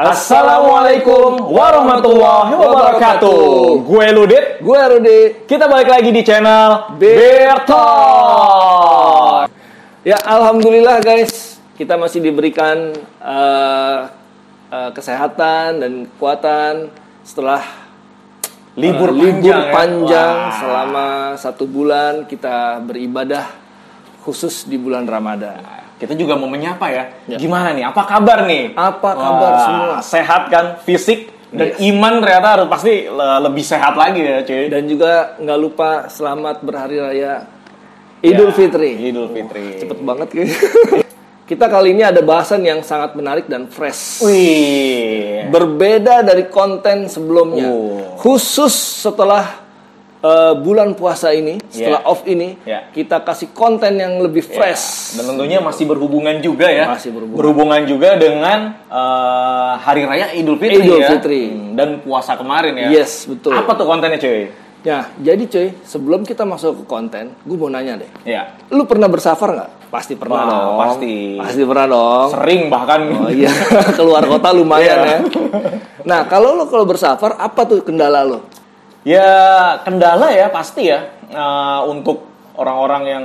Assalamualaikum warahmatullahi wabarakatuh. Gue Ludit, Gue Rudi. kita balik lagi di channel Beer Talk. Ya alhamdulillah guys, kita masih diberikan eh, eh, kesehatan dan kekuatan setelah Libur libur panjang, ya. panjang Wah. selama satu bulan kita beribadah khusus di bulan Ramadan. Kita juga mau menyapa ya. Ya. Gimana nih? Apa kabar nih? Apa kabar Wah, semua? Sehat kan? Fisik dan Yes. iman ternyata harus pasti le- lebih sehat lagi ya, cuy. Dan juga nggak lupa selamat berhari raya Idul Ya, Fitri. Idul Fitri. Cepet banget kayaknya. kita kali ini ada bahasan yang sangat menarik dan fresh. Wih. berbeda dari konten sebelumnya. Oh. Khusus setelah uh, bulan puasa ini, setelah Yeah. off ini, Yeah. kita kasih konten yang lebih fresh. Ya, Dan tentunya masih berhubungan juga ya. Masih berhubungan. juga dengan eh, hari raya Idul Fitri Idul ya. Fitri. Hmm, Dan puasa kemarin ya. Yes, betul. Apa tuh kontennya, cuy? Ya, jadi cuy, sebelum kita masuk ke konten, gue mau nanya deh. Ya. Lu pernah bersafar nggak? Pasti pernah Wah, dong. pasti. Pasti pernah dong. Sering bahkan. Oh iya, keluar kota lumayan Iya. ya. Nah, kalau lo kalau bersafar, apa tuh kendala lo? Ya kendala ya pasti ya eh, untuk orang-orang yang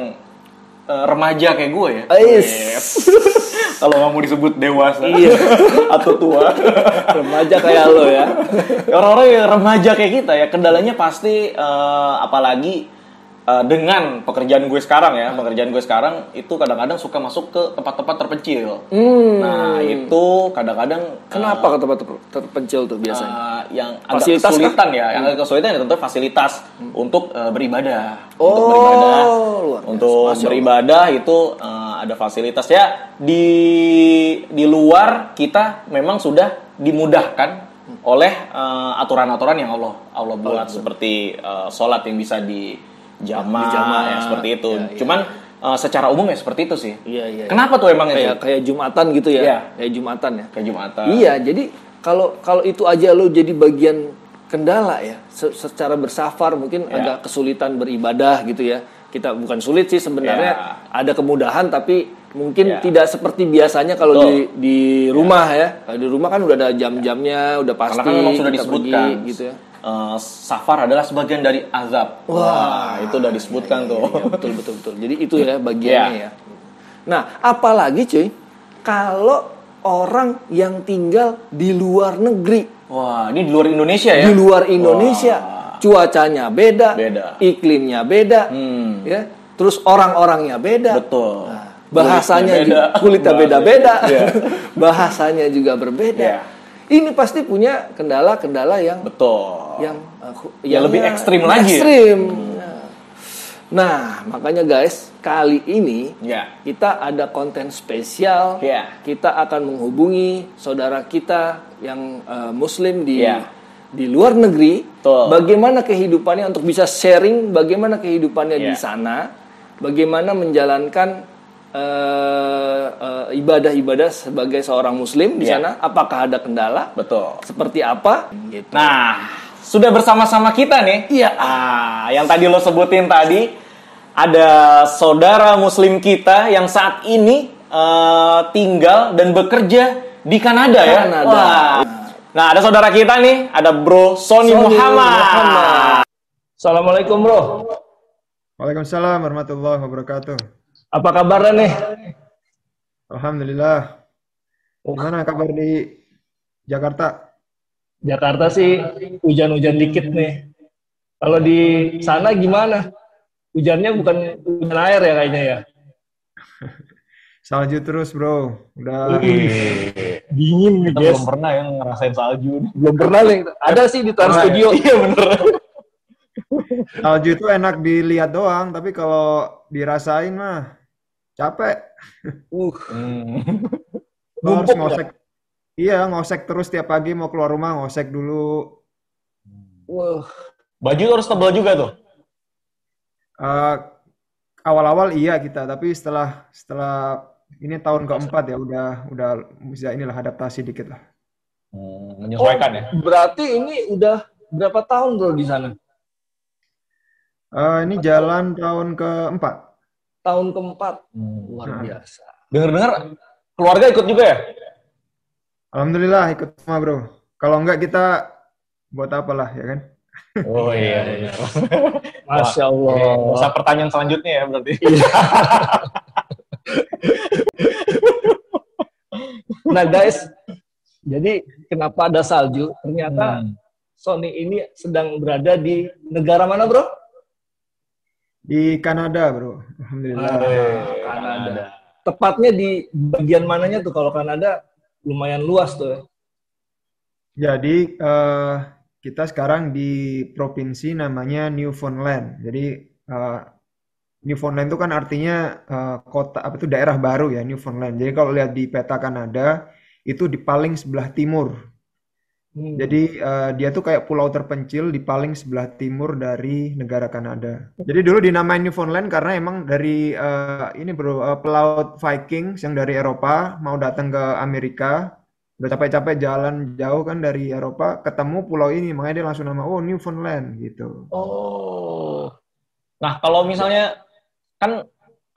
eh, remaja kayak gue ya. Yes. Kalau nggak mau disebut dewasa Iya. atau tua. Remaja kayak lo ya. Orang-orang yang remaja kayak kita ya kendalanya pasti eh, apalagi eh, dengan pekerjaan gue sekarang ya pekerjaan gue sekarang itu kadang-kadang suka masuk ke tempat-tempat terpencil. Hmm. Nah itu kadang-kadang Kenapa ke tempat ter- terpencil tuh biasanya? Uh, yang agak Fasilitas kesulitan ya, yang agak kesulitan ya tentu fasilitas untuk uh, beribadah. untuk Oh, beribadah, luar biasa. untuk Masya Allah. beribadah itu uh, ada fasilitas ya di di luar kita memang sudah dimudahkan oleh uh, aturan-aturan yang Allah Allah buat seperti uh, sholat yang bisa di jamaah Dijamaah. ya seperti itu. Ya, ya. Cuman uh, secara umum ya seperti itu sih. Iya, iya. Kenapa tuh emang kayak kayak jumatan gitu ya Iya. kayak jumatan ya kayak Jumatan? iya jadi kalau kalau itu aja lo jadi bagian kendala ya se- secara bersafar mungkin Iya. agak kesulitan beribadah gitu ya kita bukan sulit sih sebenarnya Iya. ada kemudahan tapi mungkin Iya. tidak seperti biasanya kalau Betul. di di rumah ya kalau di rumah kan udah ada jam-jamnya udah pasti Karena kan memang sudah disebutkan pergi, gitu ya eh, safar adalah sebagian dari azab. Wah, itu udah disebutkan tuh. Iya, betul betul betul. Jadi itu ya bagiannya Iya. ya. Nah, apalagi cuy, kalau orang yang tinggal di luar negeri, Wah, ini di luar Indonesia ya? di luar Indonesia, cuacanya beda, Beda. iklimnya beda, Hmm. ya. Terus orang-orangnya beda. Betul. Nah, bahasanya Kulitnya juga beda. kulitnya beda-beda. Iya. bahasanya juga berbeda. Iya. Ini pasti punya kendala-kendala yang Betul. yang uh, hu- Yang lebih ekstrim lagi ya? ekstrim. Nah, makanya guys, kali ini Ya. kita ada konten spesial. Ya. Kita akan menghubungi saudara kita yang uh, muslim di Ya. di luar negeri. Betul. Bagaimana kehidupannya untuk bisa sharing bagaimana kehidupannya di Ya. sana, bagaimana menjalankan uh, uh, ibadah-ibadah sebagai seorang muslim di Ya. sana. Apakah ada kendala? Betul. Seperti apa? Gitu. Nah, sudah bersama-sama kita nih. Iya. Ah, yang tadi lo sebutin tadi ada saudara muslim kita yang saat ini eh, tinggal dan bekerja di Kanada, ya. Kanada. Wah. Nah, ada saudara kita nih, ada Bro Sony, Sony Muhammad. Muhammad. Assalamualaikum bro. Waalaikumsalam warahmatullahi wabarakatuh. Apa kabarnya nih? Alhamdulillah. Gimana kabar di Jakarta? Jakarta sih hujan-hujan dikit nih. Kalau di sana gimana? Hujannya bukan hujan air ya kayaknya ya? Salju terus bro. Udah Dingin nih Kita belum pernah yang ngerasain salju. Belum pernah nih. Ada sih di Trans ya? Studio. Iya bener. salju itu enak dilihat doang, tapi kalau dirasain mah capek. Uh, Lo harus ngosek. Iya, ngosek terus tiap pagi mau keluar rumah ngosek dulu. wah. Baju harus tebal juga tuh. Eh, awal-awal iya kita, tapi setelah setelah ini tahun keempat ya udah udah bisa inilah adaptasi dikit lah. menyesuaikan ya. Berarti ini udah berapa tahun bro di sana? Eh, ini jalan tahun keempat. Tahun keempat. Hmm. Luar Nah. biasa. Dengar-dengar keluarga ikut juga ya? Alhamdulillah ikut semua bro. Kalau enggak kita buat apalah ya kan? Oh iya benar. Masya Oke, Allah. usah pertanyaan selanjutnya ya berarti. Nah guys, jadi kenapa ada salju? Ternyata Hmm. Sony ini sedang berada di negara mana bro? Di Kanada bro. Alhamdulillah. Eh, Kanada. Tepatnya di bagian mananya tuh? Kalau Kanada lumayan luas tuh. Jadi eh, kita sekarang di provinsi namanya Newfoundland. Jadi eh, Newfoundland itu kan artinya eh, kota apa itu daerah baru ya Newfoundland. Jadi kalau lihat di peta Kanada itu di paling sebelah timur. Hmm. Jadi eh, dia tuh kayak pulau terpencil di paling sebelah timur dari negara Kanada. Jadi dulu dinamain Newfoundland karena emang dari eh, ini bro eh, pelaut Vikings yang dari Eropa mau datang ke Amerika, udah capek-capek jalan jauh kan dari Eropa, ketemu pulau ini, makanya dia langsung nama oh Newfoundland gitu. Oh. Nah, kalau misalnya kan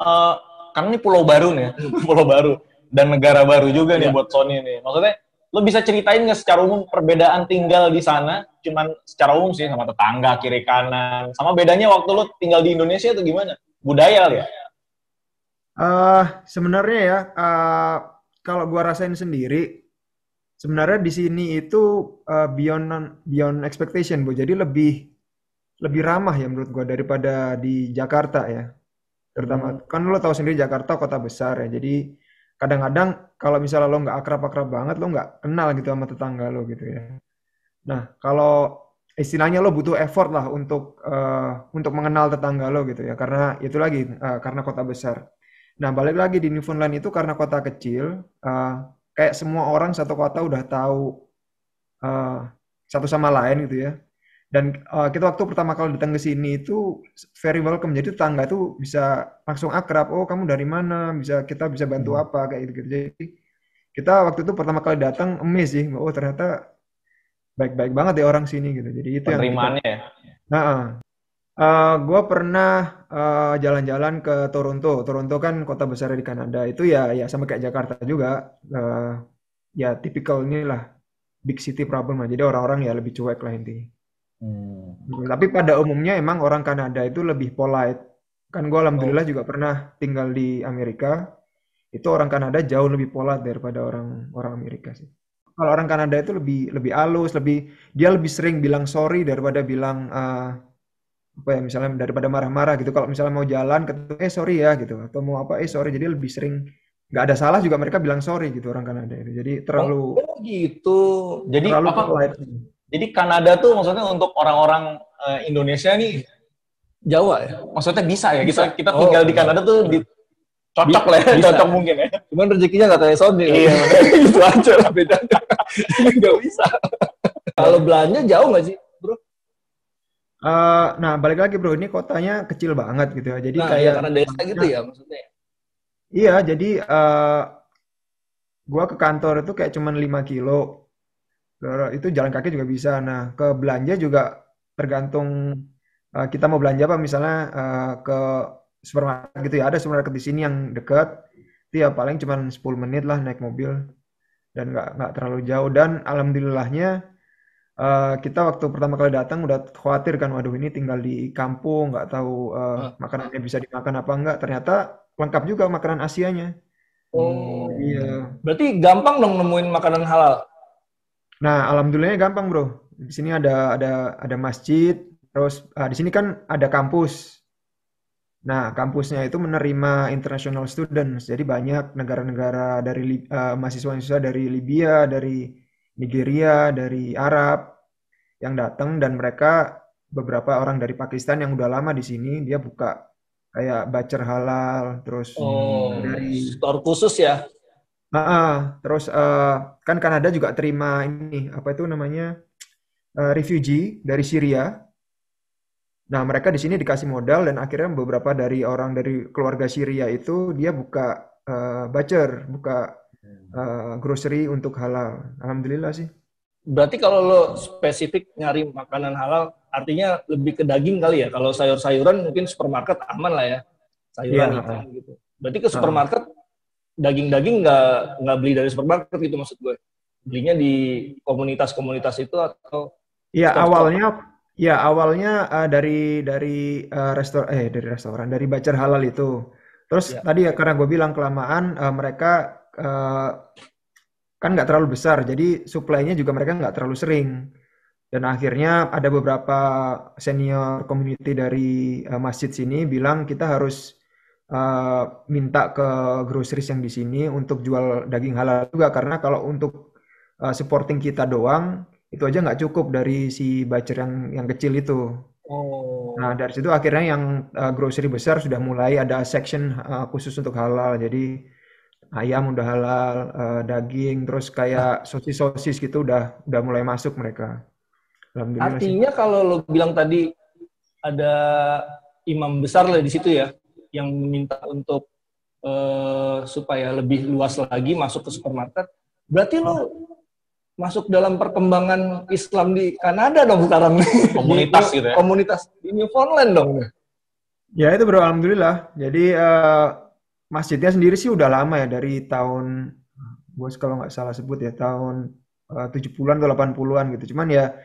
eh, kan ini pulau baru nih, ya. pulau baru dan negara baru juga nih Iya. buat Sony nih. Maksudnya lo bisa ceritain nggak secara umum perbedaan tinggal di sana? Cuman secara umum sih sama tetangga kiri kanan. Sama bedanya waktu lo tinggal di Indonesia itu gimana? Budaya ya? eh sebenarnya ya, eh, kalau gua rasain sendiri, sebenarnya di sini itu eh, beyond beyond expectation, Bu. Jadi lebih lebih ramah ya menurut gua daripada di Jakarta ya. Terutama kan lo tahu sendiri Jakarta kota besar ya. Jadi kadang-kadang kalau misalnya lo nggak akrab-akrab banget, lo nggak kenal gitu sama tetangga lo gitu ya. Nah, kalau istilahnya lo butuh effort lah untuk eh, untuk mengenal tetangga lo gitu ya. Karena itu lagi eh, karena kota besar. Nah, balik lagi di Newfoundland itu karena kota kecil, eh, kayak semua orang satu kota udah tahu eh, satu sama lain gitu ya. Dan eh, kita waktu pertama kali datang ke sini itu very welcome. Jadi tetangga tuh bisa langsung akrab. Oh, kamu dari mana? Bisa kita bisa bantu apa kayak gitu. Jadi kita waktu itu pertama kali datang amazed sih. Oh, ternyata baik-baik banget ya orang sini gitu. Jadi itu yang kita Penerimaannya? Nah, gue pernah eh, jalan-jalan ke Toronto. Toronto kan kota besar di Kanada. Itu ya, ya sama kayak Jakarta juga. Eh, ya tipikal inilah big city problem lah. Jadi orang-orang ya lebih cuek lah intinya. Hmm. Tapi pada umumnya emang orang Kanada itu lebih polite. Kan gue alhamdulillah juga pernah tinggal di Amerika. Itu orang Kanada jauh lebih polite daripada orang orang Amerika sih. Kalau orang Kanada itu lebih lebih halus, lebih dia lebih sering bilang sorry daripada bilang eh, apa ya misalnya daripada marah-marah gitu. Kalau misalnya mau jalan ketemu eh sorry ya gitu atau mau apa eh sorry. Jadi lebih sering nggak ada salah juga mereka bilang sorry gitu orang Kanada itu. Jadi terlalu Oh gitu. Jadi terlalu apa? polite. Jadi Kanada tuh maksudnya untuk orang-orang eh, Indonesia nih Jawa ya. maksudnya bisa ya kita Bisa. kita Oh. tinggal di Kanada tuh di cocok lah ya Bisa. cocok mungkin ya Cuman rezekinya nggak kayak Sony. Iya, itu aja lah bedanya. Nggak bisa. Kalau belanja jauh nggak sih, bro? Eh, nah balik lagi bro, ini kotanya kecil banget gitu ya. Jadi Nah, kayak ya, karena desa gitu ya maksudnya. Iya, jadi eh gua ke kantor itu kayak cuman 5 kilo. Itu jalan kaki juga bisa. Nah, ke belanja juga tergantung eh, kita mau belanja apa misalnya eh, ke supermarket gitu ya. Ada supermarket di sini yang dekat. Itu ya paling cuman 10 menit lah naik mobil dan nggak nggak terlalu jauh dan alhamdulillahnya eh, kita waktu pertama kali datang udah khawatir kan waduh ini tinggal di kampung nggak tahu Ah. makanannya bisa dimakan apa enggak. Ternyata lengkap juga makanan Asianya. Oh. Iya. Berarti gampang dong nemuin makanan halal. Nah, alhamdulillahnya gampang, Bro. Di sini ada ada ada masjid, terus ah, di sini kan ada kampus. Nah, kampusnya itu menerima international students. Jadi banyak negara-negara dari eh, mahasiswa-mahasiswa dari Libya, dari Nigeria, dari Arab yang datang dan mereka beberapa orang dari Pakistan yang udah lama di sini, dia buka kayak bacer halal, terus Oh, dari store khusus ya. Ah, ah. terus eh, kan Kanada juga terima ini apa itu namanya eh, refugee dari Syria. Nah, mereka di sini dikasih modal dan akhirnya beberapa dari orang dari keluarga Syria itu dia buka eh, bacer, buka eh, grocery untuk halal. Alhamdulillah sih. berarti kalau lo spesifik nyari makanan halal, artinya lebih ke daging kali ya. Kalau sayur-sayuran mungkin supermarket aman lah ya, sayuran Iya. ikan gitu. Berarti ke supermarket daging-daging nggak nggak beli dari supermarket gitu maksud gue. Belinya di komunitas-komunitas itu atau Ya awalnya ya awalnya eh, dari dari eh, restor eh dari restoran dari bacer halal itu. Terus Ya. tadi ya karena gue bilang kelamaan eh, mereka eh, kan nggak terlalu besar, jadi suplainya juga mereka nggak terlalu sering. Dan akhirnya ada beberapa senior community dari eh, masjid sini bilang kita harus eh, minta ke groceries yang di sini untuk jual daging halal juga karena kalau untuk eh, supporting kita doang itu aja nggak cukup dari si bacer yang yang kecil itu. oh Nah dari situ akhirnya yang uh, grocery besar sudah mulai ada section uh, khusus untuk halal. Jadi ayam udah halal, uh, daging, terus kayak sosis-sosis gitu udah udah mulai masuk mereka. Sih. Artinya kalau lo bilang tadi ada imam besar lah di situ ya, yang minta untuk eh, supaya lebih luas lagi masuk ke supermarket, berarti lo masuk dalam perkembangan Islam di Kanada dong sekarang. Komunitas Di- gitu ya? Komunitas di Newfoundland dong. Ya itu bro, alhamdulillah. Jadi eh, masjidnya sendiri sih udah lama ya dari tahun, gue kalau nggak salah sebut ya tahun eh, 70-an atau 80-an gitu. Cuman ya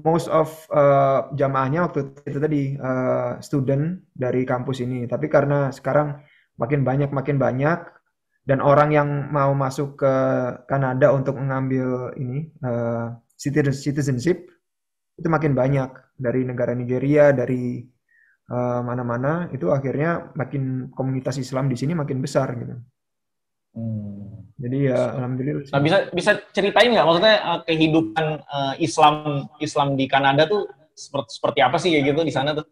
most of eh, jamaahnya waktu itu tadi eh, student dari kampus ini. Tapi karena sekarang makin banyak makin banyak dan orang yang mau masuk ke Kanada untuk mengambil ini citizen- citizenship itu makin banyak dari negara Nigeria, dari eh, mana-mana itu akhirnya makin komunitas Islam di sini makin besar gitu. Hmm. Jadi ya alhamdulillah. Nah, bisa bisa ceritain nggak maksudnya eh, kehidupan eh, Islam Islam di Kanada tuh seperti seperti apa sih kayak gitu di sana tuh?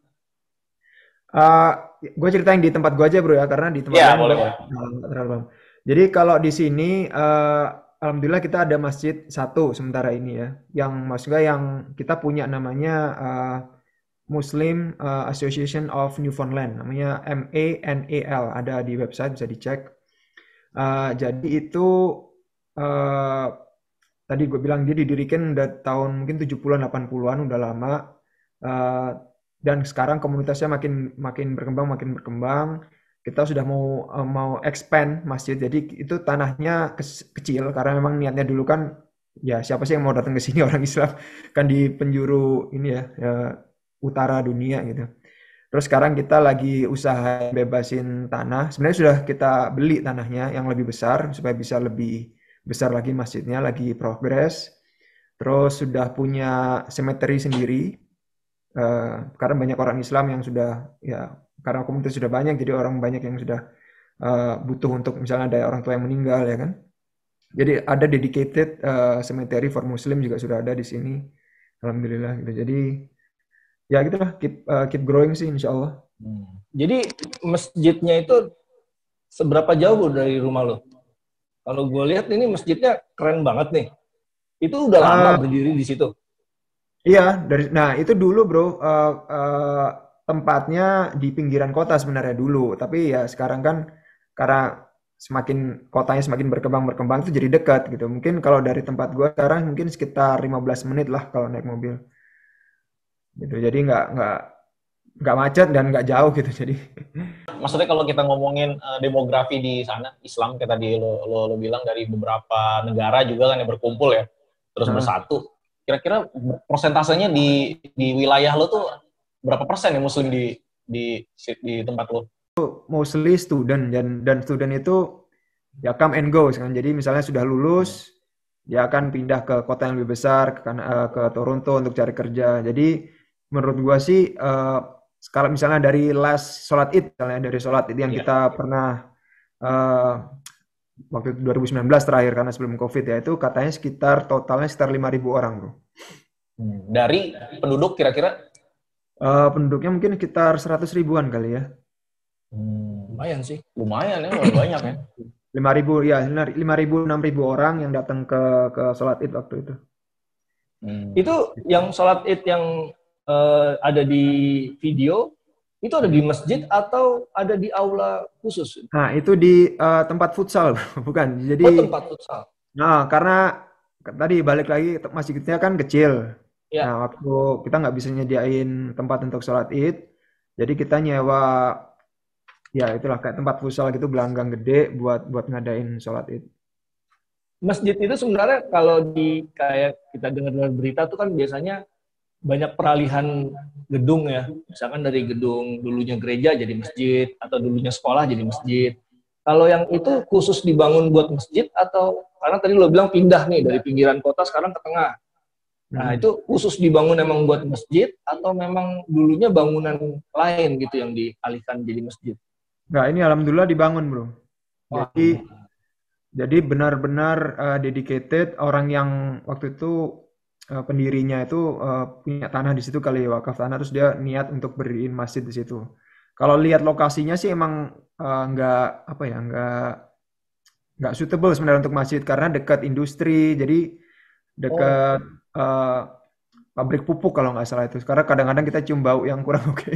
gue ceritain di tempat gue aja bro ya karena di tempat Iya, lain boleh, paham. Jadi kalau di sini eh, alhamdulillah kita ada masjid satu sementara ini ya, yang maksudnya yang kita punya namanya eh, Muslim eh, Association of Newfoundland, namanya MANAL, ada di website bisa dicek. Eh, jadi itu eh, tadi gue bilang dia didirikan udah tahun mungkin 70-an 80-an udah lama. Eh, dan sekarang komunitasnya makin makin berkembang makin berkembang. Kita sudah mau eh, mau expand masjid. Jadi itu tanahnya kecil karena memang niatnya dulu kan ya siapa sih yang mau datang ke sini orang Islam? Kan di penjuru ini ya, ya utara dunia gitu terus sekarang kita lagi usaha bebasin tanah. Sebenarnya sudah kita beli tanahnya yang lebih besar supaya bisa lebih besar lagi masjidnya lagi progres. Terus sudah punya cemetery sendiri. Eh, karena banyak orang Islam yang sudah ya karena komunitas sudah banyak jadi orang banyak yang sudah eh, butuh untuk misalnya ada orang tua yang meninggal ya kan? Jadi ada dedicated eh, cemetery for Muslim juga sudah ada di sini. Alhamdulillah gitu. Jadi ya gitulah keep eh, keep growing sih insya Allah Hmm. Jadi masjidnya itu seberapa jauh dari rumah lo? Kalau gue lihat ini masjidnya keren banget nih. Itu udah lama Ah. berdiri di situ. Iya, dari nah itu dulu bro eh, eh, tempatnya di pinggiran kota sebenarnya dulu, tapi ya sekarang kan karena semakin kotanya semakin berkembang berkembang itu jadi dekat gitu. Mungkin kalau dari tempat gua sekarang mungkin sekitar 15 menit lah kalau naik mobil. Gitu. Jadi nggak nggak nggak macet dan nggak jauh gitu. Jadi Maksudnya kalau kita ngomongin eh, demografi di sana Islam kayak tadi lo, lo lo bilang dari beberapa negara juga kan yang berkumpul ya terus Hmm. bersatu. Kira-kira persentasenya di di wilayah lo tuh berapa persen ya Muslim di di di tempat lo? mostly student dan dan student itu ya come and go kan. Jadi misalnya sudah lulus dia akan pindah ke kota yang lebih besar ke, eh, ke Toronto untuk cari kerja. Jadi menurut gua sih eh, kalau misalnya dari last sholat id misalnya dari sholat id yang Iya. kita pernah eh, waktu itu 2019 terakhir karena sebelum covid ya itu katanya sekitar totalnya sekitar 5.000 orang bro. Hmm. Dari penduduk kira-kira Eh, penduduknya mungkin sekitar 100 ribuan kali ya. hmm, Lumayan sih. lumayan ya, lumayan banyak ya. 5.000 ya 5.000 6.000 orang yang datang ke ke sholat id waktu itu. Hmm. Itu yang sholat id yang eh, ada di video, itu ada di masjid atau ada di aula khusus? Nah, itu di eh, tempat futsal, bukan. Jadi, Oh, tempat futsal. nah karena tadi balik lagi masjidnya kan kecil. Ya. Nah, waktu kita nggak bisa nyediain tempat untuk sholat id, jadi kita nyewa ya itulah kayak tempat futsal gitu belanggang gede buat buat ngadain sholat id. Masjid itu sebenarnya kalau di kayak kita dengar-dengar berita tuh kan biasanya banyak peralihan gedung ya. Misalkan dari gedung dulunya gereja jadi masjid atau dulunya sekolah jadi masjid. Kalau yang itu khusus dibangun buat masjid atau karena tadi lo bilang pindah nih dari pinggiran kota sekarang ke tengah. Nah, Hmm. itu khusus dibangun emang buat masjid atau memang dulunya bangunan lain gitu yang dialihkan jadi masjid? Nggak, ini alhamdulillah dibangun bro. Jadi jadi benar-benar uh, dedicated orang yang waktu itu uh, pendirinya itu uh, punya tanah di situ kali ya wakaf tanah terus dia niat untuk beriin masjid di situ. Kalau lihat lokasinya sih emang uh, nggak apa ya nggak nggak suitable sebenarnya untuk masjid karena dekat industri jadi dekat uh, pabrik pupuk kalau nggak salah itu. Karena kadang-kadang kita cium bau yang kurang oke.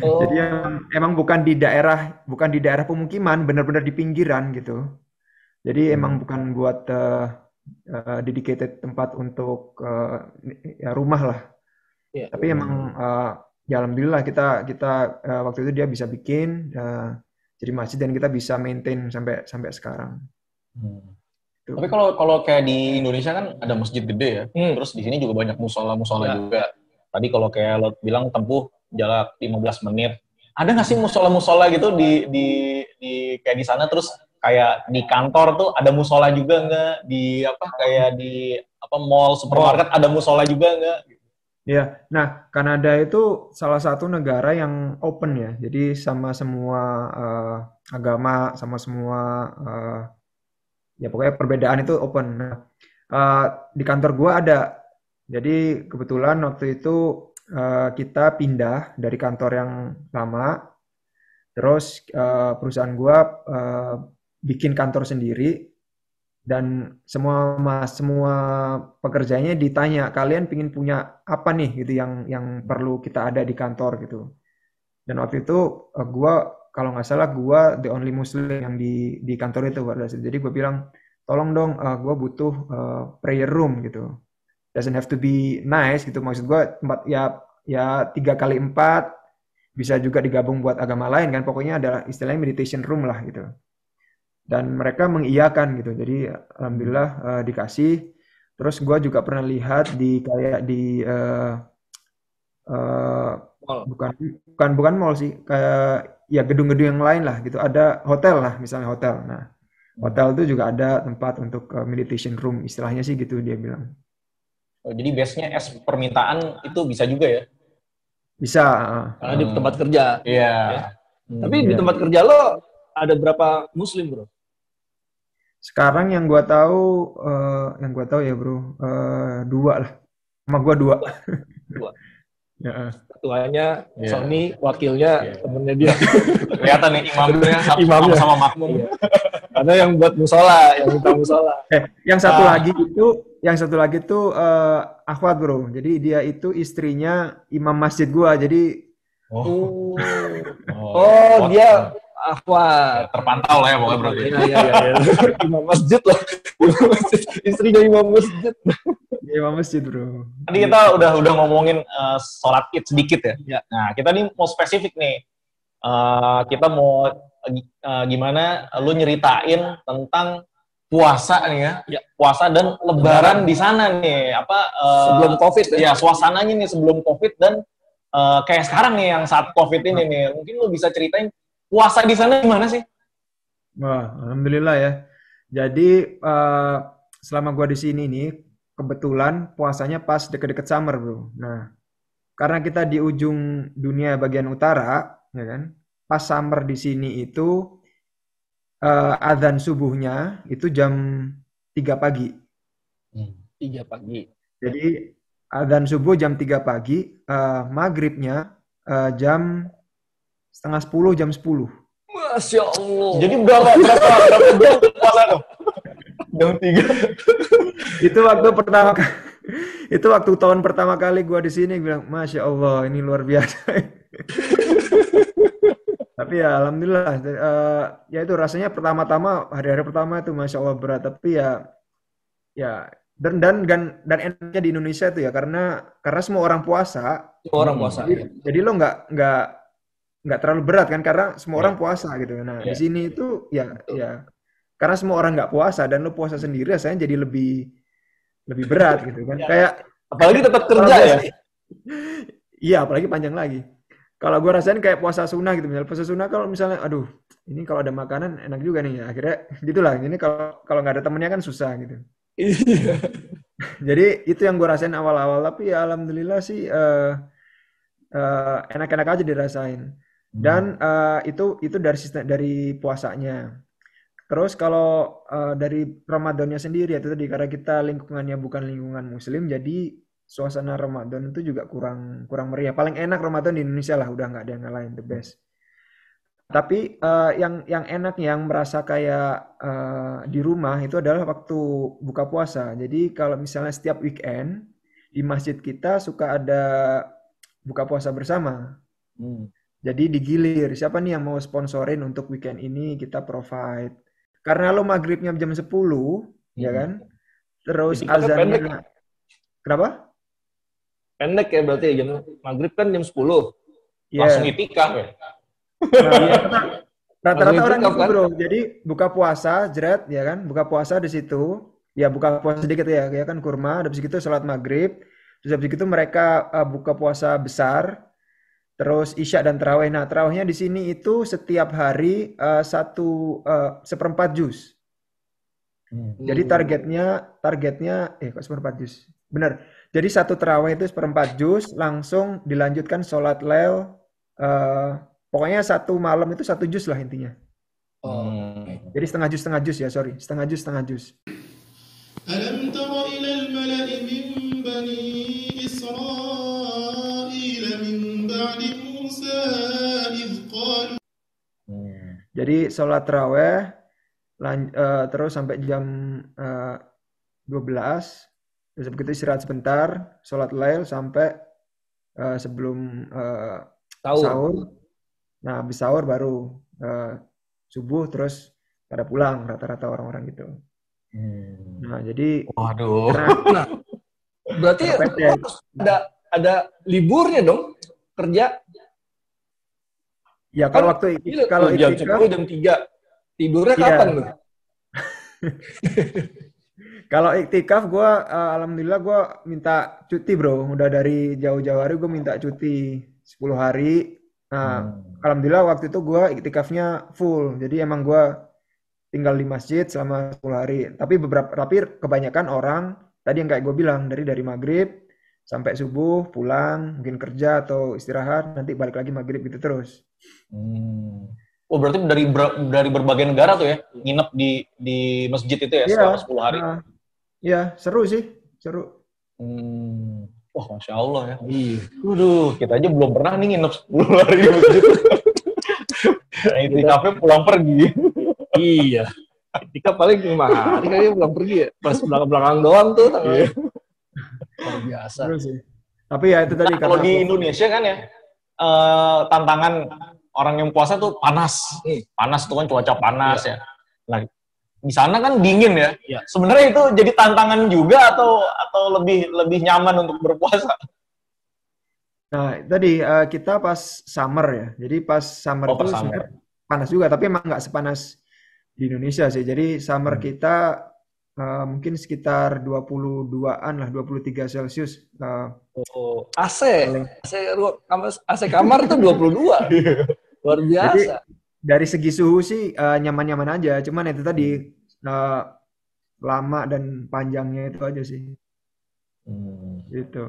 Oh. Jadi emang, emang bukan di daerah bukan di daerah pemukiman, benar-benar di pinggiran gitu. Jadi emang bukan buat eh, eh, dedicated tempat untuk eh, ya rumah lah. Iya. Tapi emang eh, ya alhamdulillah kita kita eh, waktu itu dia bisa bikin eh, jadi masjid dan kita bisa maintain sampai sampai sekarang. Hmm. Tuh. Tapi kalau kalau kayak di Indonesia kan ada masjid gede ya. Hmm. Terus di sini juga banyak musola-musola Ya. juga. Tadi kalau kayak lo bilang tempuh jarak 15 menit. Ada nggak sih musola-musola gitu di di di kayak di sana terus kayak di kantor tuh ada musola juga nggak di apa kayak di apa mall supermarket ada musola juga nggak? Ya, nah Kanada itu salah satu negara yang open ya. Jadi sama semua eh, agama, sama semua eh, ya pokoknya perbedaan itu open. Nah, eh, di kantor gua ada. Jadi kebetulan waktu itu eh, kita pindah dari kantor yang lama, terus eh, perusahaan gua eh, bikin kantor sendiri dan semua mas semua pekerjanya ditanya kalian pingin punya apa nih? gitu yang yang perlu kita ada di kantor gitu. Dan waktu itu eh, gua kalau nggak salah gua the only muslim yang di di kantor itu jadi gue bilang tolong dong eh, gua butuh eh, prayer room gitu. Doesn't have to be nice gitu. Maksud gua tempat ya ya tiga kali empat bisa juga digabung buat agama lain kan. Pokoknya adalah istilahnya meditation room lah gitu dan mereka mengiyakan gitu jadi alhamdulillah eh, dikasih terus gua juga pernah lihat di kayak di eh, eh, Mall. bukan bukan bukan mall sih kayak ya gedung-gedung yang lain lah gitu ada hotel lah misalnya hotel nah hotel itu juga ada tempat untuk eh, meditation room istilahnya sih gitu dia bilang Oh, jadi base-nya es permintaan itu bisa juga ya? bisa eh. Karena di tempat kerja. Iya. Ya. Hmm. Tapi di Iya. tempat kerja lo ada berapa muslim, Bro? Sekarang yang gua tahu eh, yang gua tahu ya bro eh, dua lah sama gua dua Dua. ya. Ketuanya Iya. Sony, wakilnya Iya. temennya dia. kelihatan nih imamnya sama, Imamnya. sama makmum. Iya. Karena yang buat musola, yang minta musola. Eh, yang satu Ah. lagi itu, yang satu lagi tuh eh, akhwat bro. Jadi dia itu istrinya imam masjid gua. Jadi Oh, Oh, oh dia akhwat. terpantau lah ya pokoknya berarti. Iya, iya, iya. iya. Imam masjid masjid. Istrinya imam masjid. dia imam masjid bro. Tadi kita udah udah ngomongin eh, sholat id sedikit ya. Ya. Nah kita nih mau spesifik nih. Eh, kita mau eh, gimana lu nyeritain tentang puasa nih ya. Ya. Puasa dan lebaran di sana nih. Apa eh, Sebelum COVID ya. ya suasananya nih sebelum covid dan eh, kayak sekarang nih yang saat covid ini nih. Mungkin lu bisa ceritain puasa di sana gimana sih? Wah, alhamdulillah ya. Jadi eh, selama gua di sini nih, kebetulan puasanya pas deket-deket summer bro. Nah, karena kita di ujung dunia bagian utara, ya kan, pas summer di sini itu eh, adzan subuhnya itu jam 3 pagi. Tiga pagi. Jadi adzan subuh jam 3 pagi, eh, maghribnya eh, jam setengah 10, jam 10. Masya Allah. Jadi berapa berapa berapa jam puasa tuh? Jam tiga. itu waktu pertama kali itu waktu tahun pertama kali gua di sini bilang masya Allah ini luar biasa tapi ya alhamdulillah eh, ya itu rasanya pertama-tama hari-hari pertama itu masya Allah berat tapi ya ya dan dan dan dan enaknya di Indonesia itu ya karena karena semua orang puasa Semua orang puasa. jadi, jadi lo nggak nggak nggak terlalu berat kan karena semua Iya. orang puasa gitu nah di Iya. sini itu ya ya karena semua orang nggak puasa dan lo puasa sendiri rasanya jadi lebih lebih berat gitu kan Iya. kayak Apalagi tetap kerja ya. iya apalagi panjang lagi kalau gue rasain kayak puasa sunnah gitu misalnya puasa sunnah kalau misalnya aduh ini kalau ada makanan enak juga nih ya akhirnya gitulah ini kalau kalau nggak ada temennya kan susah gitu Iya. Jadi itu yang gue rasain awal-awal, tapi ya alhamdulillah sih eh, eh, enak-enak aja dirasain. Dan eh, itu itu dari sistem dari puasanya. Terus kalau eh, dari Ramadannya sendiri itu tadi karena kita lingkungannya bukan lingkungan Muslim, jadi suasana Ramadan itu juga kurang kurang meriah. Paling enak Ramadan di Indonesia lah, udah nggak ada yang lain, the best. Tapi eh, yang yang enak yang merasa kayak eh, di rumah itu adalah waktu buka puasa. Jadi kalau misalnya setiap weekend di masjid kita suka ada buka puasa bersama. Hmm. Jadi digilir, siapa nih yang mau sponsorin untuk weekend ini kita provide. Karena lo maghribnya jam 10, ya Hmm. kan? Terus Jadi kan pendek. azannya Kenapa? Pendek ya berarti ya jam maghrib kan jam 10. Iya. Langsung itikaf ya. Nah, iya, rata- rata-rata orang gitu kan? bro. Jadi buka puasa, jeret, ya kan? Buka puasa di situ, ya buka puasa sedikit ya, ya kan kurma. Habis itu sholat maghrib, terus habis itu mereka uh, buka puasa besar, Terus Isya dan Terawih. Nah, Terawihnya di sini itu setiap hari uh, satu uh, seperempat jus. Hmm. Jadi targetnya targetnya eh kok seperempat jus. Benar. Jadi satu terawih itu seperempat jus, langsung dilanjutkan sholat lel. Uh, pokoknya satu malam itu satu jus lah intinya. Oh. Hmm. Jadi setengah jus setengah jus ya sorry, setengah jus setengah jus. Alam tara ilal malai min bani jadi sholat terawih lan- eh, terus sampai jam eh, 12. Terus begitu istirahat sebentar, sholat lail sampai eh, sebelum Tahu. sahur. Nah, habis sahur baru subuh terus pada pulang rata-rata orang-orang gitu. Hmm. Nah, jadi Waduh. karena Berarti ada ada liburnya dong kerja. Ya kalau Kan waktu Gila, kalau jam 10 jam 3. Tidurnya Iya. kapan tuh? Kalau iktikaf gue alhamdulillah gue minta cuti bro. Udah dari jauh-jauh hari gue minta cuti 10 hari. Nah, Hmm. alhamdulillah waktu itu gue iktikafnya full. Jadi emang gue tinggal di masjid selama 10 hari. Tapi beberapa tapi kebanyakan orang tadi yang kayak gue bilang dari dari maghrib sampai subuh pulang mungkin kerja atau istirahat nanti balik lagi maghrib gitu terus. Hmm. Oh berarti dari ber- dari berbagai negara tuh ya nginep di di masjid itu ya Iya. selama 10 hari. Nah, Iya seru sih seru. Hmm. Wah masya Allah ya. Iya. Waduh, kita aja belum pernah nih nginep 10 hari di masjid. nah, itu kafe pulang pergi. iya. Ketika paling lima hari kali pulang pergi ya. Pas belakang-belakang doang tuh. Iya. Luar biasa. Sih. Tapi ya itu tadi Nah, kalau di aku- Indonesia kan ya eh, tantangan orang yang puasa tuh panas. Hmm. Panas tuh kan cuaca panas ya. Nah, di sana kan dingin ya. Iya. Sebenarnya itu jadi tantangan juga atau atau lebih lebih nyaman untuk berpuasa? Nah, tadi eh, kita pas summer ya. Jadi pas summer Oh, pas itu summer. panas juga, tapi emang nggak sepanas di Indonesia sih. Jadi summer Hmm. kita eh, mungkin sekitar 22-an lah, 23 Celcius. Eh, Oh, AC. AC, kamar, AC kamar tuh 22. Luar biasa. dari segi suhu sih eh, nyaman-nyaman aja. Cuman itu tadi eh, lama dan panjangnya itu aja sih. Gitu.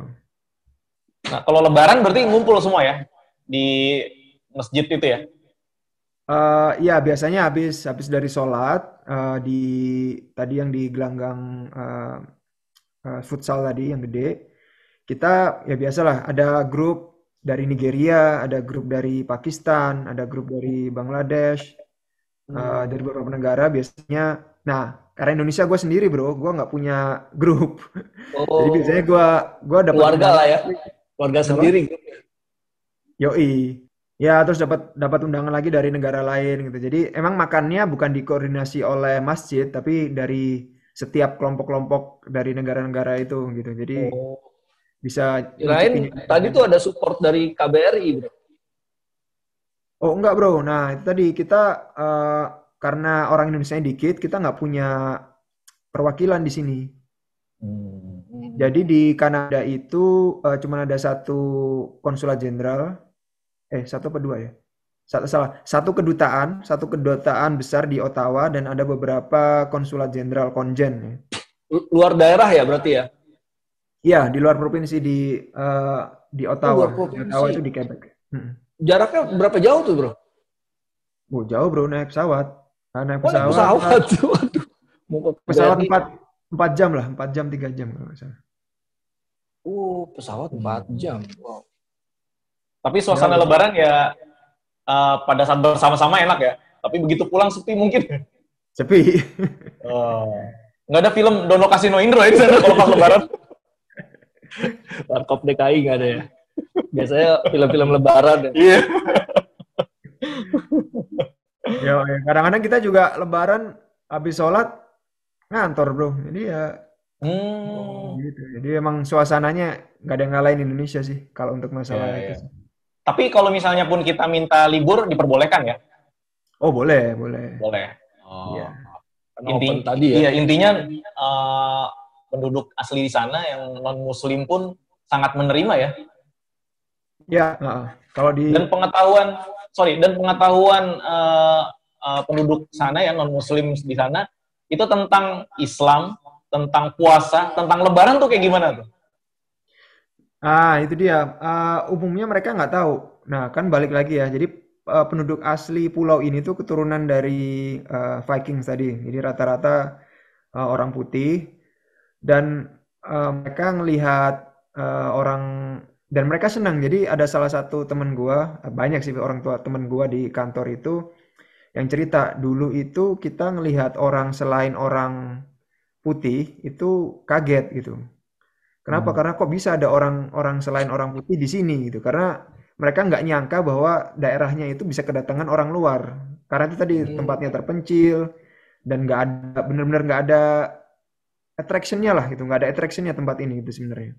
Nah, kalau lebaran berarti ngumpul semua ya di masjid itu ya? Eh ya biasanya habis habis dari sholat eh, di tadi yang di gelanggang eh, eh, futsal tadi yang gede kita ya biasalah ada grup dari Nigeria, ada grup dari Pakistan, ada grup dari Bangladesh, eh, dari beberapa negara biasanya. Nah karena Indonesia gue sendiri bro, gue nggak punya grup, Oh, jadi biasanya gue gue dapat keluarga lah ya. Keluarga sendiri. Yoi. Ya, terus dapat dapat undangan lagi dari negara lain gitu. Jadi emang makannya bukan dikoordinasi oleh masjid, tapi dari setiap kelompok-kelompok dari negara-negara itu gitu. Jadi Oh. bisa Kirain nyicipin- tadi tuh ada support dari KBRI, bro. Oh enggak bro, nah itu tadi kita eh, karena orang Indonesia dikit, kita nggak punya perwakilan di sini. Jadi di Kanada itu eh, cuma ada satu konsulat jenderal, eh satu apa dua ya? Satu salah, satu kedutaan, satu kedutaan besar di Ottawa dan ada beberapa konsulat jenderal konjen. ya. Lu- Luar daerah ya berarti ya? Iya di luar provinsi di eh, di Ottawa. luar Di. Ottawa itu di Quebec. Hmm. Jaraknya berapa jauh tuh, bro? Oh, jauh bro naik pesawat. Nah, naik Oh, naik pesawat. pesawat. Waduh. Mau ke Pesawat empat empat jam lah, empat jam tiga jam kalau salah. Oh, pesawat 4 jam. Wow. Tapi suasana Ya, lebaran ya eh, pada saat bersama-sama enak ya. Tapi begitu pulang sepi mungkin. Sepi. Oh. Nggak ada film Dono Kasino Indro ya di sana kalau pas lebaran. Warkop DKI nggak ada ya? Biasanya film-film lebaran ya. Iya. Ya, kadang-kadang kita juga lebaran habis sholat ngantor bro. Jadi ya Hmm. gitu. Jadi emang suasananya nggak ada yang ngalahin Indonesia sih kalau untuk masalah Ya, itu. ya. Tapi kalau misalnya pun kita minta libur diperbolehkan ya? Oh boleh, boleh. Boleh. Oh. Iya. Karena Inti- open tadi ya. Iya, intinya eh, penduduk asli di sana yang non muslim pun sangat menerima ya. Ya, heeh. kalau di Dan pengetahuan sorry, dan pengetahuan eh, eh, penduduk sana ya non muslim di sana itu tentang Islam, tentang puasa, tentang lebaran tuh kayak gimana tuh? Ah, itu dia. Ah, umumnya mereka nggak tahu. Nah, kan balik lagi ya. Jadi eh, penduduk asli pulau ini tuh keturunan dari eh, Vikings tadi. Jadi rata-rata eh, orang putih dan eh, mereka ngelihat eh, orang dan mereka senang. Jadi ada salah satu teman gua, banyak sih orang tua teman gua di kantor itu yang cerita dulu itu kita ngelihat orang selain orang putih itu kaget gitu. Kenapa? Karena kok bisa ada orang-orang selain orang putih di sini gitu. Karena mereka nggak nyangka bahwa daerahnya itu bisa kedatangan orang luar. Karena itu tadi Hmm. tempatnya terpencil dan nggak ada benar-benar nggak ada attraction-nya lah gitu. Nggak ada attraction-nya tempat ini gitu sebenarnya.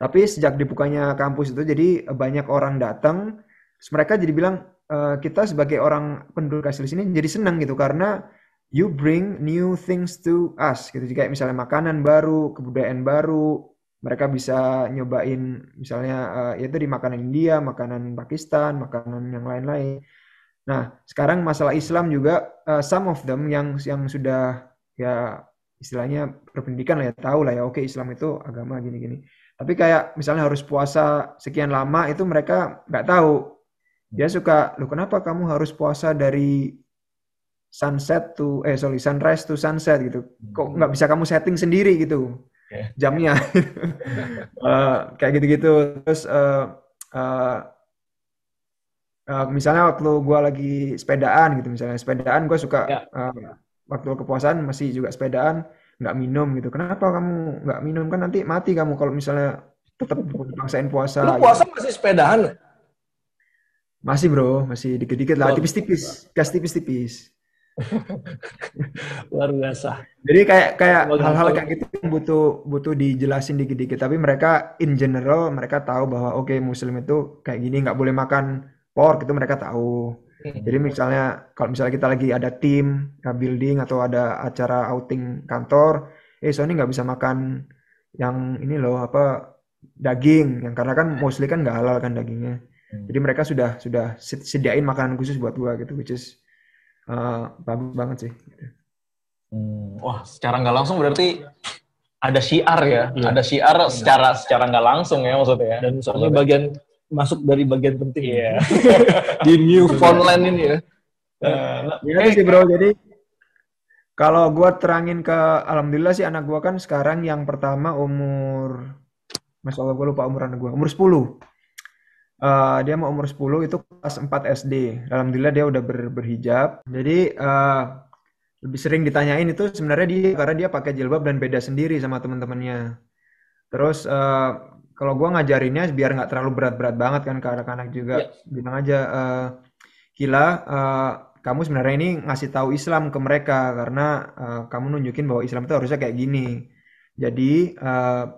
Tapi sejak dibukanya kampus itu jadi banyak orang datang, terus mereka jadi bilang "Eh, kita sebagai orang penduduk asli sini jadi senang gitu karena you bring new things to us gitu. Jadi kayak misalnya makanan baru, kebudayaan baru, mereka bisa nyobain misalnya eh, ya di makanan India, makanan Pakistan, makanan yang lain-lain. Nah, sekarang masalah Islam juga eh, some of them yang yang sudah ya istilahnya berpendidikan lah ya tahu lah ya oke Islam itu agama gini-gini. Tapi kayak misalnya harus puasa sekian lama itu mereka nggak tahu. Dia suka, loh kenapa kamu harus puasa dari sunset to eh sorry sunrise to sunset gitu. Kok nggak bisa kamu setting sendiri gitu Oke. jamnya Eh, kayak gitu-gitu. Terus eh, eh, eh, misalnya waktu gua lagi sepedaan gitu misalnya sepedaan gua suka Ya. eh, waktu kepuasan masih juga sepedaan nggak minum gitu. Kenapa kamu nggak minum kan nanti mati kamu kalau misalnya tetap paksain puasa. Lu gitu. puasa masih sepedahan? lo? Masih bro, masih dikit-dikit lah, Oh. tipis-tipis, gas tipis-tipis. Luar biasa. Jadi kayak kayak hal-hal kayak gitu butuh butuh dijelasin dikit-dikit. Tapi mereka in general mereka tahu bahwa oke Muslim itu kayak gini nggak boleh makan pork itu mereka tahu. Jadi misalnya kalau misalnya kita lagi ada tim building atau ada acara outing kantor, eh Sony nggak bisa makan yang ini loh apa daging, yang karena kan mostly kan nggak halal kan dagingnya. Jadi mereka sudah sudah sed- sediain makanan khusus buat gua gitu, which is uh, bagus banget sih. Hmm, Wah, secara nggak langsung berarti ada syiar ya, Iya. ada syiar secara secara nggak langsung ya maksudnya ya. Dan soalnya bagian masuk dari bagian penting Iya. di Newfoundland ini ya. Nah, Ya sih bro, jadi kalau gua terangin ke, alhamdulillah sih anak gua kan sekarang yang pertama umur, masya Allah gua lupa umur anak gua, umur 10. Eh, dia mau umur 10 itu kelas 4 SD. Alhamdulillah dia udah ber- berhijab. Jadi eh, lebih sering ditanyain itu sebenarnya dia karena dia pakai jilbab dan beda sendiri sama teman-temannya. Terus eh, kalau gua ngajarinnya biar nggak terlalu berat-berat banget kan ke anak-anak juga, bilang aja eh, Gila, eh, kamu sebenarnya ini ngasih tahu Islam ke mereka karena uh, kamu nunjukin bahwa Islam itu harusnya kayak gini. Jadi uh,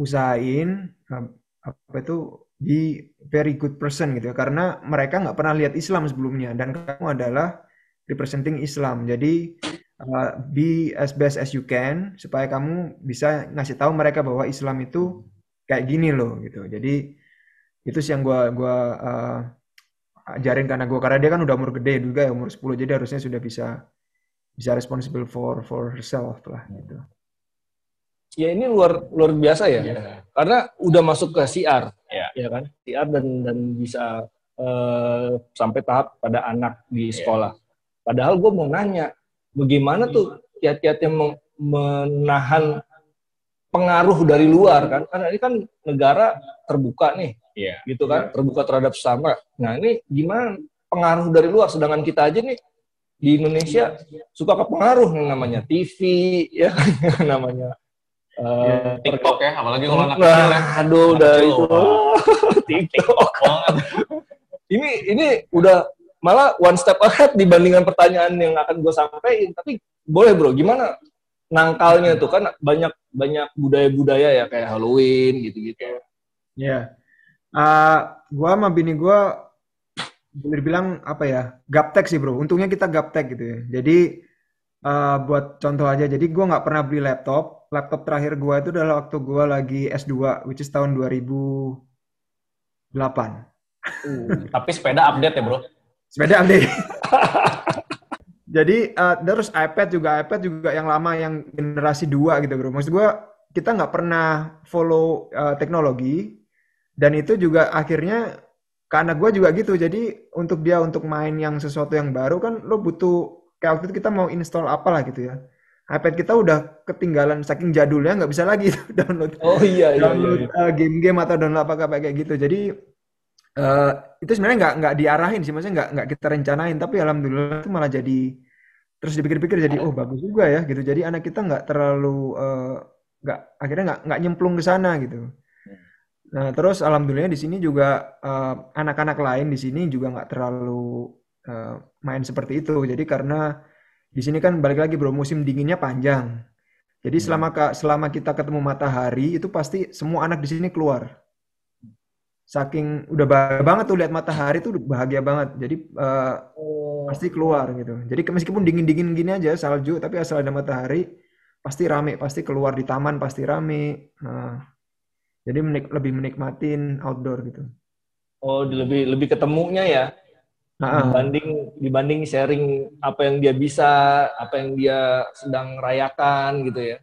usahain uh, apa itu be very good person gitu ya karena mereka nggak pernah lihat Islam sebelumnya dan kamu adalah representing Islam. Jadi uh, be as best as you can supaya kamu bisa ngasih tahu mereka bahwa Islam itu kayak gini loh gitu. Jadi itu sih yang gua gua uh, ajarin karena gue karena dia kan udah umur gede juga ya umur 10 jadi harusnya sudah bisa bisa responsible for for herself lah gitu. Ya ini luar luar biasa ya. Yeah. Karena udah masuk ke siar. Yeah. Ya kan? Siar dan dan bisa uh, sampai tahap pada anak di iya. sekolah. Yeah. Padahal gue mau nanya, bagaimana tuh kiat-kiat yang menahan pengaruh dari luar kan? Karena ini kan negara terbuka nih Iya. Gitu kan, terbuka terhadap sesama. Nah, ini gimana pengaruh dari luar sedangkan kita aja nih di Indonesia suka kepengaruh yang namanya TV ya namanya uh, TikTok ya apalagi kalau anak kecil ya. aduh udah itu. TikTok. Ini ini udah malah one step ahead dibandingkan pertanyaan yang akan gue sampaikan. Tapi boleh bro gimana nangkalnya tuh? Kan banyak banyak budaya-budaya ya kayak Halloween gitu-gitu. Ya Uh, gua sama bini gua boleh bilang apa ya gaptek sih bro. Untungnya kita gaptek gitu ya. Jadi uh, buat contoh aja jadi gua nggak pernah beli laptop laptop terakhir gua itu adalah waktu gua lagi S2 which is tahun 2008 uh, tapi sepeda update ya bro. Sepeda update. Jadi uh, terus iPad juga iPad juga yang lama yang generasi 2 gitu bro. Maksud gua kita nggak pernah follow uh, teknologi dan itu juga akhirnya karena gue juga gitu. Jadi untuk dia untuk main yang sesuatu yang baru kan lo butuh kayak waktu itu kita mau install apa lah gitu ya iPad kita udah ketinggalan saking jadulnya nggak bisa lagi download. Oh iya iya download iya, iya. Uh, game-game atau download apa kayak gitu. Jadi uh, itu sebenarnya nggak nggak diarahin sih. Maksudnya nggak nggak kita rencanain. Tapi alhamdulillah itu malah jadi terus dipikir-pikir jadi oh bagus juga ya gitu. Jadi anak kita nggak terlalu uh, nggak akhirnya nggak nggak nyemplung ke sana gitu. Nah, terus alhamdulillah di sini juga eh, anak-anak lain di sini juga nggak terlalu uh, main seperti itu. Jadi karena di sini kan balik lagi bro, musim dinginnya panjang. Jadi hmm. selama selama kita ketemu matahari itu pasti semua anak di sini keluar. Saking udah bahagia banget tuh lihat matahari tuh bahagia banget. Jadi uh, oh. pasti keluar gitu. Jadi meskipun dingin-dingin gini aja salju, tapi asal ada matahari pasti rame, pasti keluar di taman pasti rame. Nah, jadi menik lebih menikmatin outdoor gitu. Oh, lebih lebih ketemunya ya. Dibanding dibanding sharing apa yang dia bisa, apa yang dia sedang rayakan gitu ya.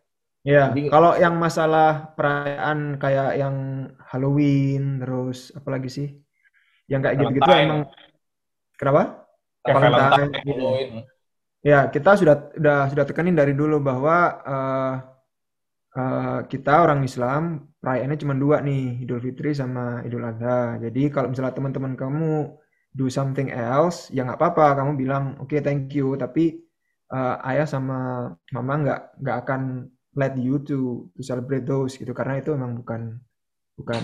Ya, kalau yang masalah perayaan kayak yang Halloween terus apa lagi sih? Yang kayak gitu-gitu emang kenapa? Valentine. Gitu. Ya, kita sudah sudah sudah tekanin dari dulu bahwa uh, uh, kita orang Islam perayaannya cuma dua nih Idul Fitri sama Idul Adha jadi kalau misalnya teman-teman kamu do something else ya nggak apa-apa. Kamu bilang oke okay, thank you. Tapi uh, ayah sama mama nggak nggak akan let you to to celebrate those gitu. Karena itu memang bukan bukan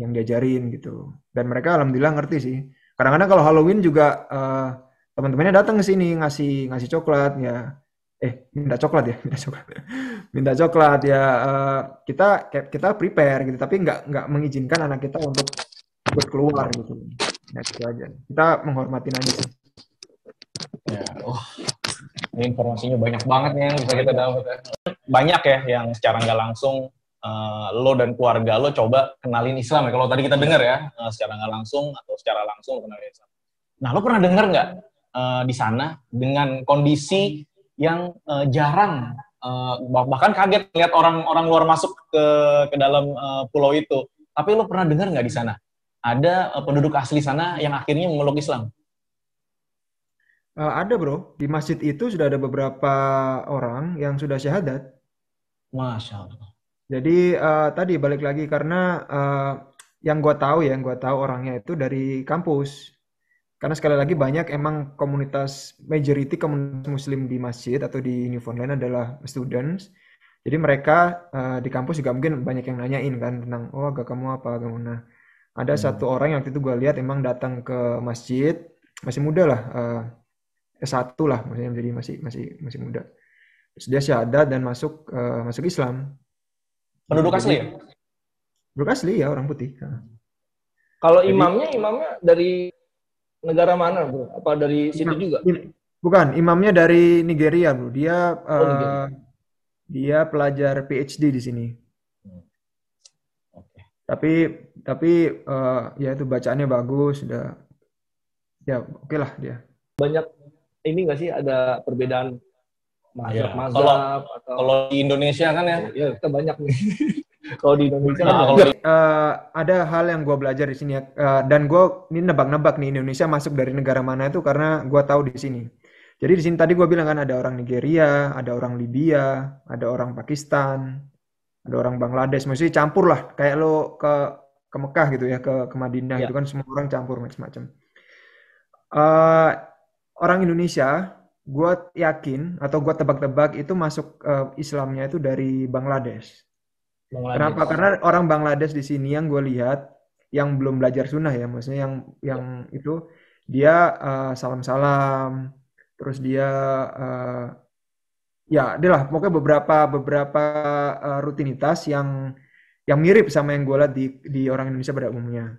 yang diajarin gitu. Dan mereka alhamdulillah ngerti sih. Kadang-kadang kalau Halloween juga uh, teman-temannya datang ke sini ngasih ngasih coklat ya. Eh minta coklat ya? Minta coklat. Minta coklat ya uh, kita kita prepare gitu. Tapi nggak nggak mengizinkan anak kita untuk buat keluar gitu ya itu aja. Kita menghormatin aja ya oh. Ini informasinya banyak banget nih yang bisa kita dapat ya. banyak ya yang secara nggak langsung uh, lo dan keluarga lo coba kenalin Islam ya. Kalau tadi kita dengar ya uh, secara nggak langsung atau secara langsung kenalin Islam. Nah lo pernah dengar nggak uh, di sana dengan kondisi yang uh, jarang uh, bahkan kaget lihat orang-orang luar masuk ke ke dalam uh, pulau itu. Tapi lo pernah dengar nggak di sana ada uh, penduduk asli sana yang akhirnya memeluk Islam? Uh, ada bro, di masjid itu sudah ada beberapa orang yang sudah syahadat. Masya Allah. Jadi uh, tadi balik lagi karena uh, yang gue tahu ya, yang gue tahu orangnya itu dari kampus. Karena sekali lagi banyak emang komunitas majority komunitas muslim di masjid atau di Newfoundland adalah students. Jadi mereka uh, di kampus juga mungkin banyak yang nanyain kan tentang oh agak kamu apa agama nah. Ada hmm. satu orang yang waktu itu gue lihat emang datang ke masjid masih muda lah eh, S1 lah maksudnya jadi masih masih masih muda. Terus dia syahadat dan masuk eh, masuk Islam. Penduduk Jadi- asli ya? Penduduk asli ya orang putih. Nah. Kalau Jadi- imamnya, imamnya dari negara mana, bro? Apa dari situ Imam- juga? im- bukan, imamnya dari Nigeria, Bro. Dia eh, Nigeria. dia pelajar PhD di sini. Oke. Tapi tapi eh, ya itu bacaannya bagus, udah ya oke lah dia. Banyak ini nggak sih ada perbedaan Iya. mazhab-mazhab atau Kalau di Indonesia kan ya, ya kita banyak nih. Kalau di Indonesia kan Nah, banyak. kalau di- Eh, ada hal yang gue belajar di sini ya, Eh, dan gue ini nebak-nebak nih Indonesia masuk dari negara mana itu karena gue tahu di sini. Jadi di sini tadi gue bilang kan ada orang Nigeria, ada orang Libya, ada orang Pakistan, ada orang Bangladesh, maksudnya campur lah, kayak lo ke ke Mekah gitu ya, ke ke Madinah Ya. gitu kan semua orang campur macam-macam. Eh, orang Indonesia, gue yakin atau gue tebak-tebak itu masuk eh, Islamnya itu dari Bangladesh. Bangladesh. Kenapa? Karena orang Bangladesh di sini yang gue lihat yang belum belajar sunnah ya, maksudnya yang yang itu dia eh, salam-salam, terus dia eh, ya, dia lah pokoknya beberapa beberapa eh, rutinitas yang yang mirip sama yang gue lihat di di orang Indonesia pada umumnya.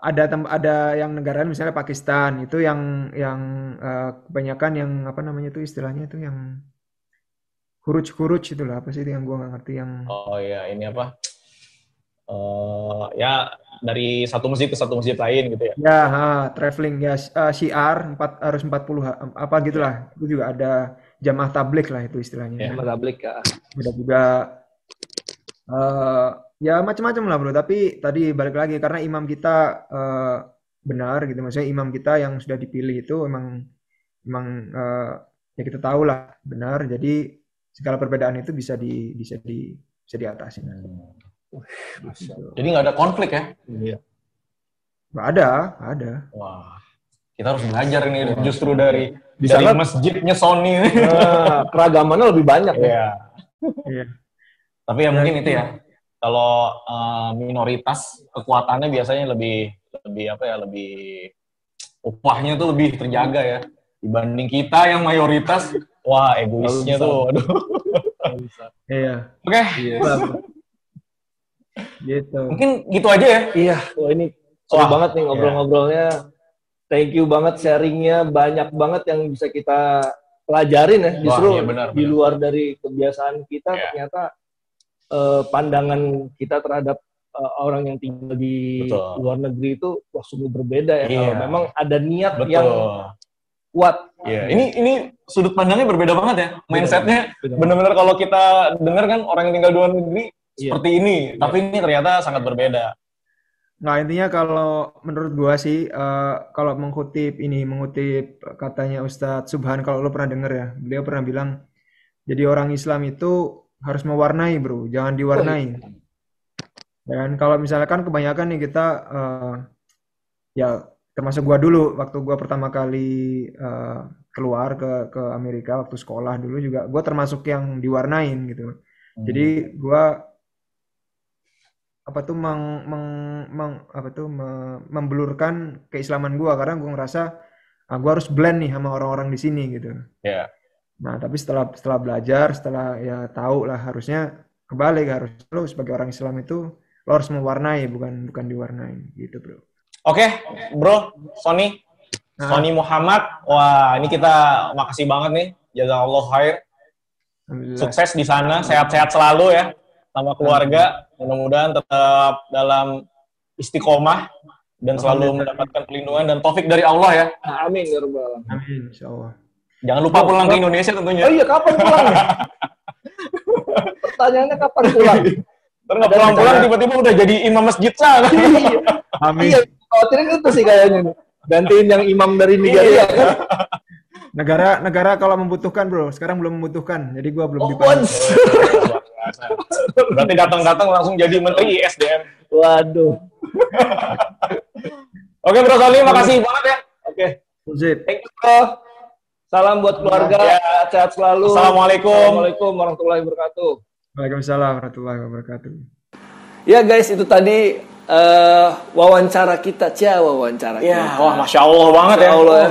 Ada ada yang negara misalnya Pakistan itu yang yang eh, kebanyakan yang apa namanya itu istilahnya itu yang huruj-huruj itulah apa sih itu yang gue nggak ngerti yang oh ya ini apa? Eh ya dari satu masjid ke satu masjid lain gitu ya. Ya, ha, traveling ya syiar empat harus 40 ha- apa gitulah. Itu juga ada jamaah tablik lah itu istilahnya. Ya. Tablik ya. Ada juga eh ya macam-macam lah bro. Tapi tadi balik lagi karena imam kita eh, benar gitu. Maksudnya imam kita yang sudah dipilih itu emang emang eh, ya kita tahu lah benar. Jadi segala perbedaan itu bisa di bisa di bisa diatasi. Jadi nggak ada konflik ya? Iya. Nggak ada, nggak ada. Wah, kita harus belajar ini justru dari Di dari sana- masjidnya Sony. Nah, keragamannya lebih banyak ya. Iya. Iya. Tapi ya mungkin itu ya. Kalau eh, minoritas kekuatannya biasanya lebih lebih apa ya lebih upahnya tuh lebih terjaga ya dibanding kita yang mayoritas. Wah egoisnya tuh. Aduh. Iya. Oke, Iya. Gitu. mungkin gitu aja ya. Iya, wah ini seru Wah, banget nih ngobrol-ngobrolnya. Thank you banget sharingnya, banyak banget yang bisa kita pelajarin ya. Justru iya benar, di benar. luar dari kebiasaan kita, Iya. ternyata eh, pandangan kita terhadap eh, orang yang tinggal di Betul. luar negeri itu wah sungguh berbeda ya. Iya. Kalau memang ada niat Betul. yang kuat. Iya, ini ini sudut pandangnya berbeda banget ya. Mindsetnya Benar. benar-benar kalau kita dengar kan orang yang tinggal di luar negeri Iya. seperti ini, tapi ini ternyata sangat berbeda. Nah, intinya kalau menurut gua sih, eh, kalau mengutip ini, mengutip katanya Ustadz Subhan, kalau lo pernah denger ya, beliau pernah bilang, jadi orang Islam itu harus mewarnai bro, jangan diwarnai. Dan kalau misalkan kebanyakan nih kita, eh, ya termasuk gua dulu, waktu gua pertama kali eh, keluar ke ke Amerika, waktu sekolah dulu juga, gua termasuk yang diwarnain gitu. Jadi gua apa tuh meng, meng- meng- apa tuh me- membelurkan keislaman gua karena gua ngerasa ah, gua harus blend nih sama orang-orang di sini gitu. Iya. Nah, tapi setelah setelah belajar, setelah ya tahu lah harusnya kebalik harus lo sebagai orang Islam itu lo harus mewarnai bukan bukan diwarnai gitu, Bro. Oke, Bro, Sony, Nah. Sony Muhammad. Wah, ini kita makasih banget nih. Jazakallah khair. Alhamdulillah. Sukses di sana, sehat-sehat selalu ya sama keluarga. Mudah-mudahan tetap dalam istiqomah dan selalu mendapatkan perlindungan dan taufik dari Allah ya. Amin ya rabbal alamin. Amin, insyaallah. Jangan lupa pulang ke Indonesia tentunya. Oh iya, kapan pulang? ya? Pertanyaannya kapan pulang? Ntar nggak pulang-pulang tiba-tiba udah jadi imam masjid sana. Amin. Iya, khawatirin itu sih kayaknya. Gantiin yang imam dari Nigeria kan? Negara negara kalau membutuhkan, Bro. Sekarang belum membutuhkan. Jadi gua belum Oh, dipanggil. Berarti datang-datang langsung jadi menteri ISDM. Waduh. Oke Bro Sony, makasih banget ya. Oke. Zip. Thank you, bro. Salam buat keluarga. Ya. Sehat selalu. Assalamualaikum. Assalamualaikum warahmatullahi wabarakatuh. Waalaikumsalam warahmatullahi wabarakatuh. Ya guys, itu tadi eh, wawancara kita, cia wawancara Ya, kita. wah masya Allah banget Masya ya. Allah ya.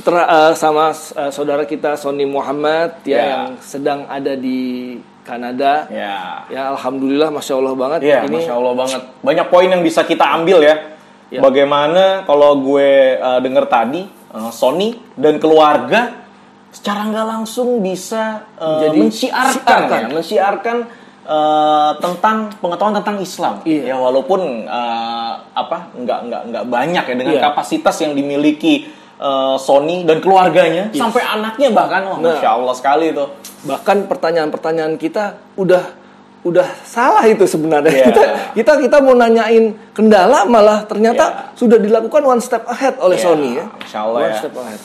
Ter- eh, sama eh, saudara kita Sony Muhammad ya, Ya. yang sedang ada di Kanada. Ya. Ya, alhamdulillah, masya Allah banget. Iya, Ini masya Allah banget. Banyak poin yang bisa kita ambil ya. Ya. Bagaimana kalau gue uh, denger tadi uh, Sony dan keluarga secara nggak langsung bisa uh, mensiarkan, siarkan. ya, mensiarkan uh, tentang pengetahuan tentang Islam. Iya. Ya walaupun uh, apa nggak nggak nggak banyak ya dengan Iya. kapasitas yang dimiliki uh, Sony dan keluarganya sampai anaknya bahkan, wah, Nah. masya Allah sekali itu. bahkan pertanyaan-pertanyaan kita udah udah salah itu sebenarnya. Iya. Kita kita kita mau nanyain kendala malah ternyata sudah dilakukan one step ahead oleh Iya, Sony ya. Masya Allah one ya. step ahead.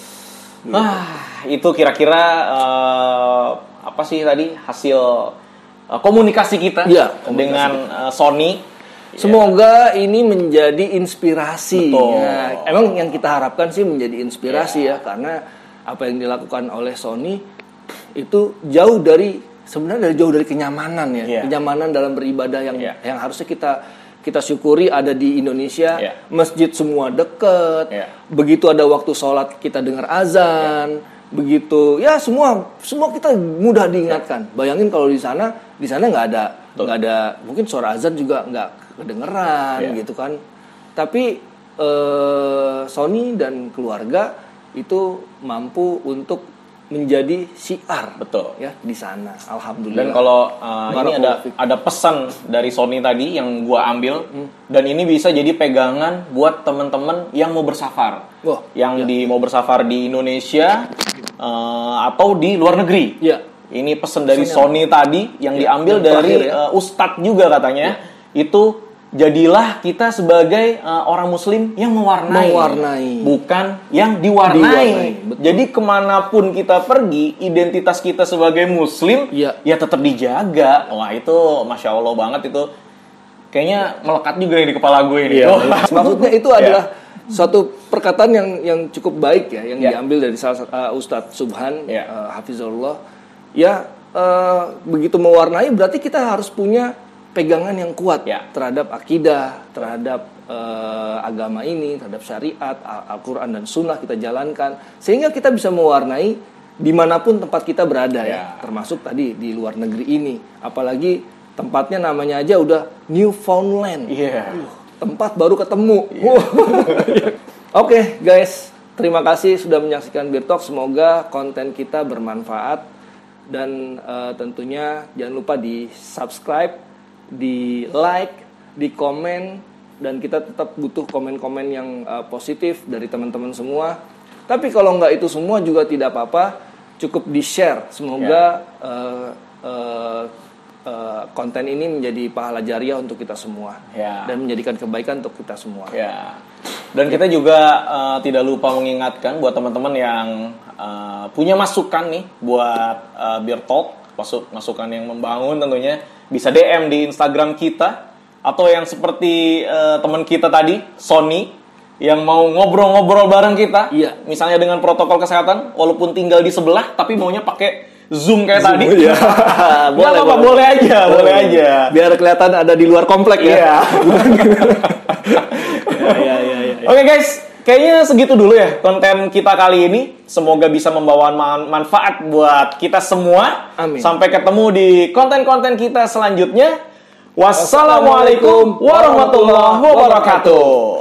Ah, itu kira-kira eh, apa sih tadi hasil eh, komunikasi kita Iya, komunikasi dengan eh, Sony. Semoga ini menjadi inspirasi. Betul. Ya, emang yang kita harapkan sih menjadi inspirasi ya karena apa yang dilakukan oleh Sony itu jauh dari sebenarnya dari jauh dari kenyamanan ya. Iya. Kenyamanan dalam beribadah yang Iya. yang harusnya kita kita syukuri ada di Indonesia. Iya. Masjid semua deket. Iya. Begitu ada waktu sholat kita dengar azan. Begitu ya semua semua kita mudah diingatkan. Bayangin kalau di sana di sana nggak ada nggak ada mungkin suara azan juga nggak kedengeran Iya. gitu kan. Tapi eh, Sony dan keluarga itu mampu untuk menjadi siar Betul. ya di sana. Alhamdulillah. Dan kalau uh, ini ada ada pesan dari Sony tadi yang gua ambil Hmm. dan ini bisa jadi pegangan buat teman-teman yang mau bersafar. Wah, yang di mau bersafar di Indonesia uh, atau di luar negeri. Ya. Ini pesan dari Sony tadi yang Ya, diambil yang dari ya. uh, Ustadz juga katanya. Itu jadilah kita sebagai uh, orang muslim yang mewarnai. Mewarnai. Bukan yang diwarnai. Diwarnai, betul. Jadi ke mana pun kita pergi, identitas kita sebagai muslim Ya. ya tetap dijaga. Wah itu masya Allah banget itu. Kayaknya melekat juga nih di kepala gue ini. Iya. Oh. Maksudnya itu adalah suatu perkataan yang yang cukup baik ya yang Ya. diambil dari salah satu uh, Ustadz Subhan Ya. uh, Hafizullah. Ya uh, begitu mewarnai berarti kita harus punya pegangan yang kuat Ya. terhadap akidah, terhadap uh, agama ini, terhadap syariat, Al- Al-Quran dan Sunnah kita jalankan sehingga kita bisa mewarnai di mana pun tempat kita berada ya, Ya. termasuk tadi di luar negeri ini, apalagi tempatnya namanya aja udah Newfoundland Iya. tempat baru ketemu. Oke guys, terima kasih sudah menyaksikan Beer Talk. Semoga konten kita bermanfaat dan eh, tentunya jangan lupa di subscribe, di like, di komen dan kita tetap butuh komen-komen yang eh, positif dari teman-teman semua. Tapi kalau nggak itu semua juga tidak apa-apa, cukup di share. Semoga eh, eh, eh, konten ini menjadi pahala jariah untuk kita semua Ya. dan menjadikan kebaikan untuk kita semua. Ya. Dan kita juga eh, tidak lupa mengingatkan buat teman-teman yang eh, punya masukan nih buat eh, Beer Talk, masuk masukan yang membangun tentunya bisa DM di Instagram kita atau yang seperti eh, teman kita tadi, Sony yang mau ngobrol-ngobrol bareng kita, Iya. misalnya dengan protokol kesehatan, walaupun tinggal di sebelah, tapi maunya pakai Zoom kayak tadi. iya. Boleh, apa-apa, boleh. boleh aja, boleh aja. Biar kelihatan ada di luar komplek ya. Iya. ya, ya, ya, ya. Oke guys, kayaknya segitu dulu ya konten kita kali ini. Semoga bisa membawa man- manfaat buat kita semua. Amin. Sampai ketemu di konten-konten kita selanjutnya. Wassalamualaikum warahmatullahi wabarakatuh.